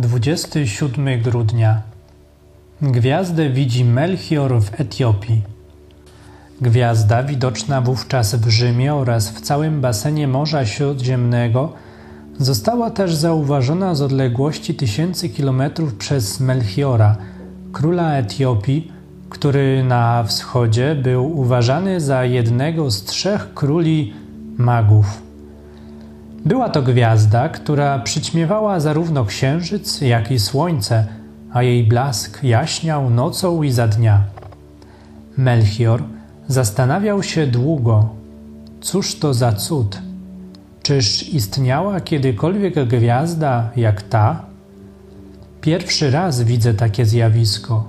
27 grudnia. Gwiazdę widzi Melchior w Etiopii. Gwiazda, widoczna wówczas w Rzymie oraz w całym basenie Morza Śródziemnego, została też zauważona z odległości tysięcy kilometrów przez Melchiora, króla Etiopii, który na wschodzie był uważany za jednego z trzech króli magów. Była to gwiazda, która przyćmiewała zarówno księżyc, jak i słońce, a jej blask jaśniał nocą i za dnia. Melchior zastanawiał się długo, cóż to za cud? Czyż istniała kiedykolwiek gwiazda jak ta? Pierwszy raz widzę takie zjawisko.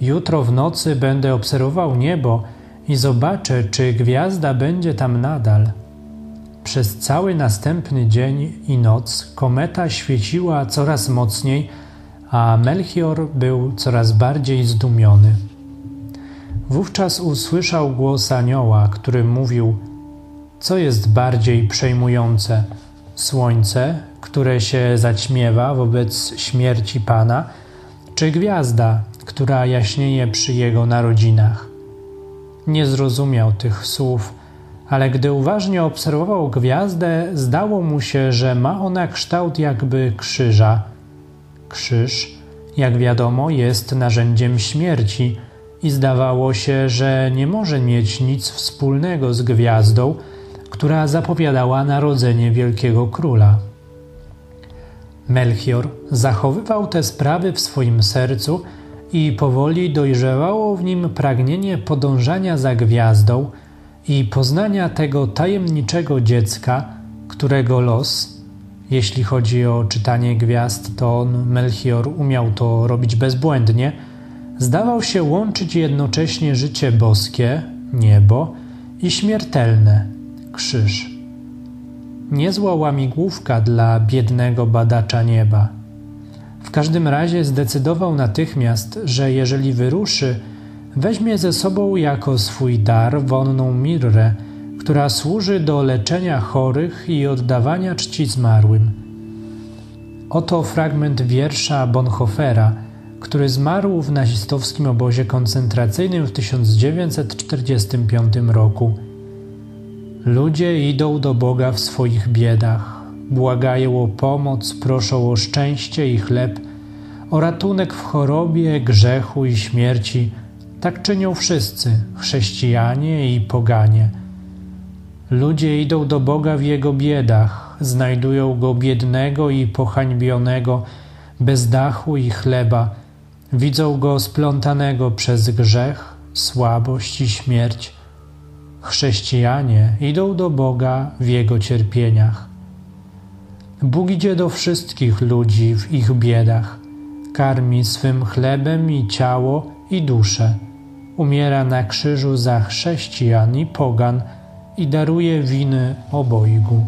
Jutro w nocy będę obserwował niebo i zobaczę, czy gwiazda będzie tam nadal. Przez cały następny dzień i noc kometa świeciła coraz mocniej, a Melchior był coraz bardziej zdumiony. Wówczas usłyszał głos anioła, który mówił: Co jest bardziej przejmujące? Słońce, które się zaćmiewa wobec śmierci Pana, czy gwiazda, która jaśnieje przy jego narodzinach? Nie zrozumiał tych słów ale gdy uważnie obserwował gwiazdę, zdało mu się, że ma ona kształt jakby krzyża. Krzyż, jak wiadomo, jest narzędziem śmierci i zdawało się, że nie może mieć nic wspólnego z gwiazdą, która zapowiadała narodzenie wielkiego króla. Melchior zachowywał te sprawy w swoim sercu i powoli dojrzewało w nim pragnienie podążania za gwiazdą – i poznania tego tajemniczego dziecka, którego los, jeśli chodzi o czytanie gwiazd, to on, Melchior, umiał to robić bezbłędnie, zdawał się łączyć jednocześnie życie boskie, niebo i śmiertelne, krzyż. Niezła łamigłówka dla biednego badacza nieba. W każdym razie zdecydował natychmiast, że jeżeli wyruszy, weźmie ze sobą jako swój dar wonną mirrę, która służy do leczenia chorych i oddawania czci zmarłym. Oto fragment wiersza Bonhoeffera, który zmarł w nazistowskim obozie koncentracyjnym w 1945 roku. Ludzie idą do Boga w swoich biedach, błagają o pomoc, proszą o szczęście i chleb, o ratunek w chorobie, grzechu i śmierci – tak czynią wszyscy, chrześcijanie i poganie. Ludzie idą do Boga w Jego biedach, znajdują Go biednego i pohańbionego, bez dachu i chleba, widzą Go splątanego przez grzech, słabość i śmierć. Chrześcijanie idą do Boga w Jego cierpieniach. Bóg idzie do wszystkich ludzi w ich biedach, karmi swym chlebem i ciało i duszę umiera na krzyżu za chrześcijan i pogan i daruje winy obojgu.